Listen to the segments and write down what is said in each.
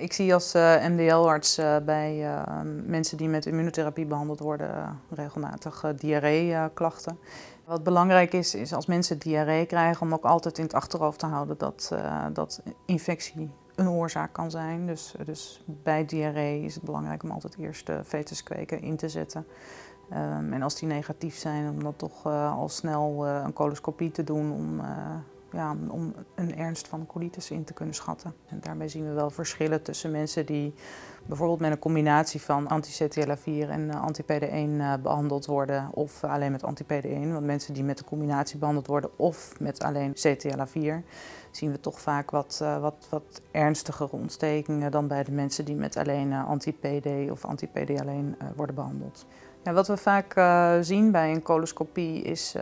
Ik zie als uh, MDL-arts uh, bij uh, mensen die met immunotherapie behandeld worden regelmatig diarree-klachten. Wat belangrijk is, is als mensen diarree krijgen om ook altijd in het achterhoofd te houden dat, dat infectie een oorzaak kan zijn. Dus, dus bij diarree is het belangrijk om altijd eerst de fetuskweken in te zetten. Um, en als die negatief zijn, om dan toch al snel een coloscopie te doen om ja, om een ernst van colitis in te kunnen schatten. En daarbij zien we wel verschillen tussen mensen die bijvoorbeeld met een combinatie van anti-CTLA4 en eh, anti-PD1 eh, behandeld worden of alleen met anti-PD1. Want mensen die met de combinatie behandeld worden of met alleen CTLA4 zien we toch vaak wat, uh, wat, wat ernstigere ontstekingen dan bij de mensen die met alleen anti-PD of anti-PD alleen worden behandeld. Ja, wat we vaak zien bij een coloscopie is,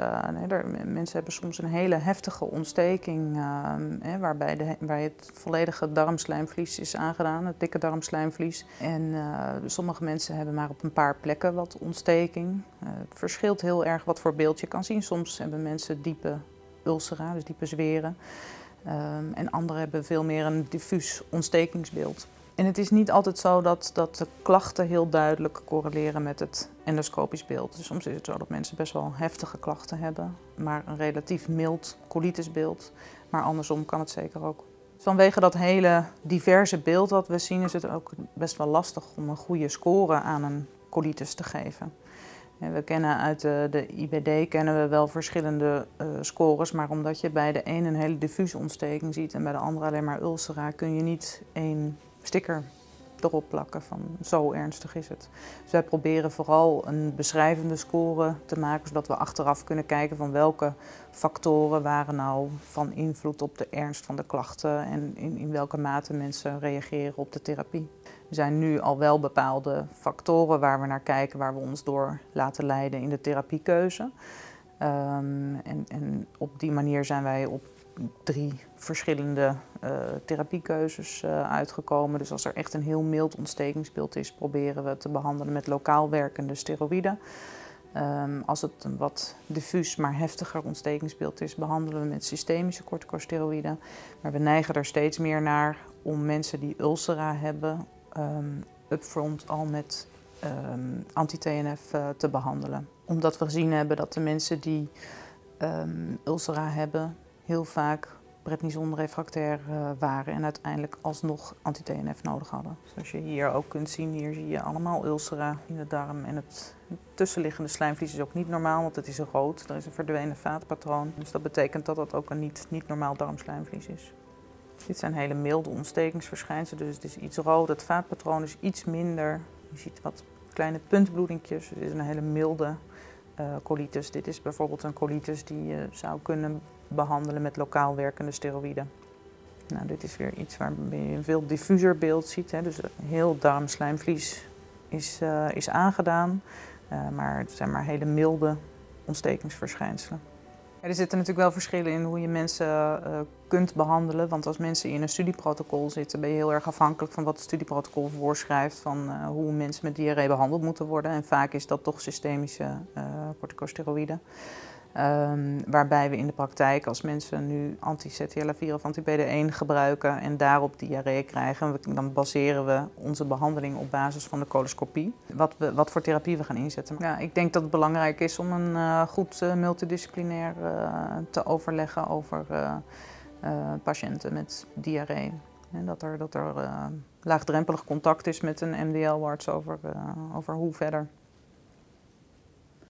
mensen hebben soms een hele heftige ontsteking uh, hè, waarbij, de, waar het volledige darmslijmvlies is aangedaan, het dikke darmslijmvlies. En sommige mensen hebben maar op een paar plekken wat ontsteking. het verschilt heel erg wat voor beeld je kan zien. Soms hebben mensen diepe ulcera, dus diepe zweren. Ehm, en anderen hebben veel meer een diffuus ontstekingsbeeld. En het is niet altijd zo dat, dat de klachten heel duidelijk correleren met het endoscopisch beeld. Dus soms is het zo dat mensen best wel heftige klachten hebben, maar een relatief mild colitisbeeld. Maar andersom kan het zeker ook. Vanwege dat hele diverse beeld dat we zien, is het ook best wel lastig om een goede score aan een colitis te geven. We kennen uit de, de IBD kennen we wel verschillende uh, scores, maar omdat je bij de een een hele diffuse ontsteking ziet en bij de andere alleen maar ulcera, kun je niet één sticker erop plakken van zo ernstig is het. Dus wij proberen vooral een beschrijvende score te maken, zodat we achteraf kunnen kijken van welke factoren waren nou van invloed op de ernst van de klachten en in, in welke mate mensen reageren op de therapie. Er zijn nu al wel bepaalde factoren waar we naar kijken, waar we ons door laten leiden in de therapiekeuze. Um, en, en op die manier zijn wij op drie verschillende uh, therapiekeuzes uh, uitgekomen. Dus als er echt een heel mild ontstekingsbeeld is, proberen we te behandelen met lokaal werkende steroïden. Um, als het een wat diffuus maar heftiger ontstekingsbeeld is, behandelen we met systemische corticosteroïden. Maar we neigen er steeds meer naar om mensen die ulcera hebben, um, upfront al met um, anti-TNF uh, te behandelen. Omdat we gezien hebben dat de mensen die ulcera hebben, heel vaak prednison refractair uh, waren en uiteindelijk alsnog anti-TNF nodig hadden. Zoals je hier ook kunt zien, hier zie je allemaal ulcera in de darm en het tussenliggende slijmvlies is ook niet normaal, want het is rood. Er is een verdwenen vaatpatroon, dus dat betekent dat dat ook een niet, niet normaal darmslijmvlies is. Dit zijn hele milde ontstekingsverschijnselen, dus het is iets rood. Het vaatpatroon is iets minder. Je ziet wat kleine puntbloedingjes. Het is een hele milde colitis. Dit is bijvoorbeeld een colitis die je zou kunnen behandelen met lokaal werkende steroïden. Nou, dit is weer iets waar je een veel diffuser beeld ziet. Hè. Dus heel darmslijmvlies is, uh, is aangedaan, maar het zijn maar hele milde ontstekingsverschijnselen. Er zitten natuurlijk wel verschillen in hoe je mensen uh, kunt behandelen. Want als mensen in een studieprotocol zitten, ben je heel erg afhankelijk van wat het studieprotocol voorschrijft van hoe mensen met diarree behandeld moeten worden. En vaak is dat toch systemische corticosteroïden. Um, waarbij we in de praktijk, als mensen nu anti-CTLA4 of anti-PD1 gebruiken en daarop diarree krijgen, dan baseren we onze behandeling op basis van de coloscopie. Wat, we, wat voor therapie we gaan inzetten. Ik denk dat het belangrijk is om een uh, goed uh, multidisciplinair uh, te overleggen over patiënten met diarree. En dat er, dat er laagdrempelig contact is met een MDL-arts over, over hoe verder.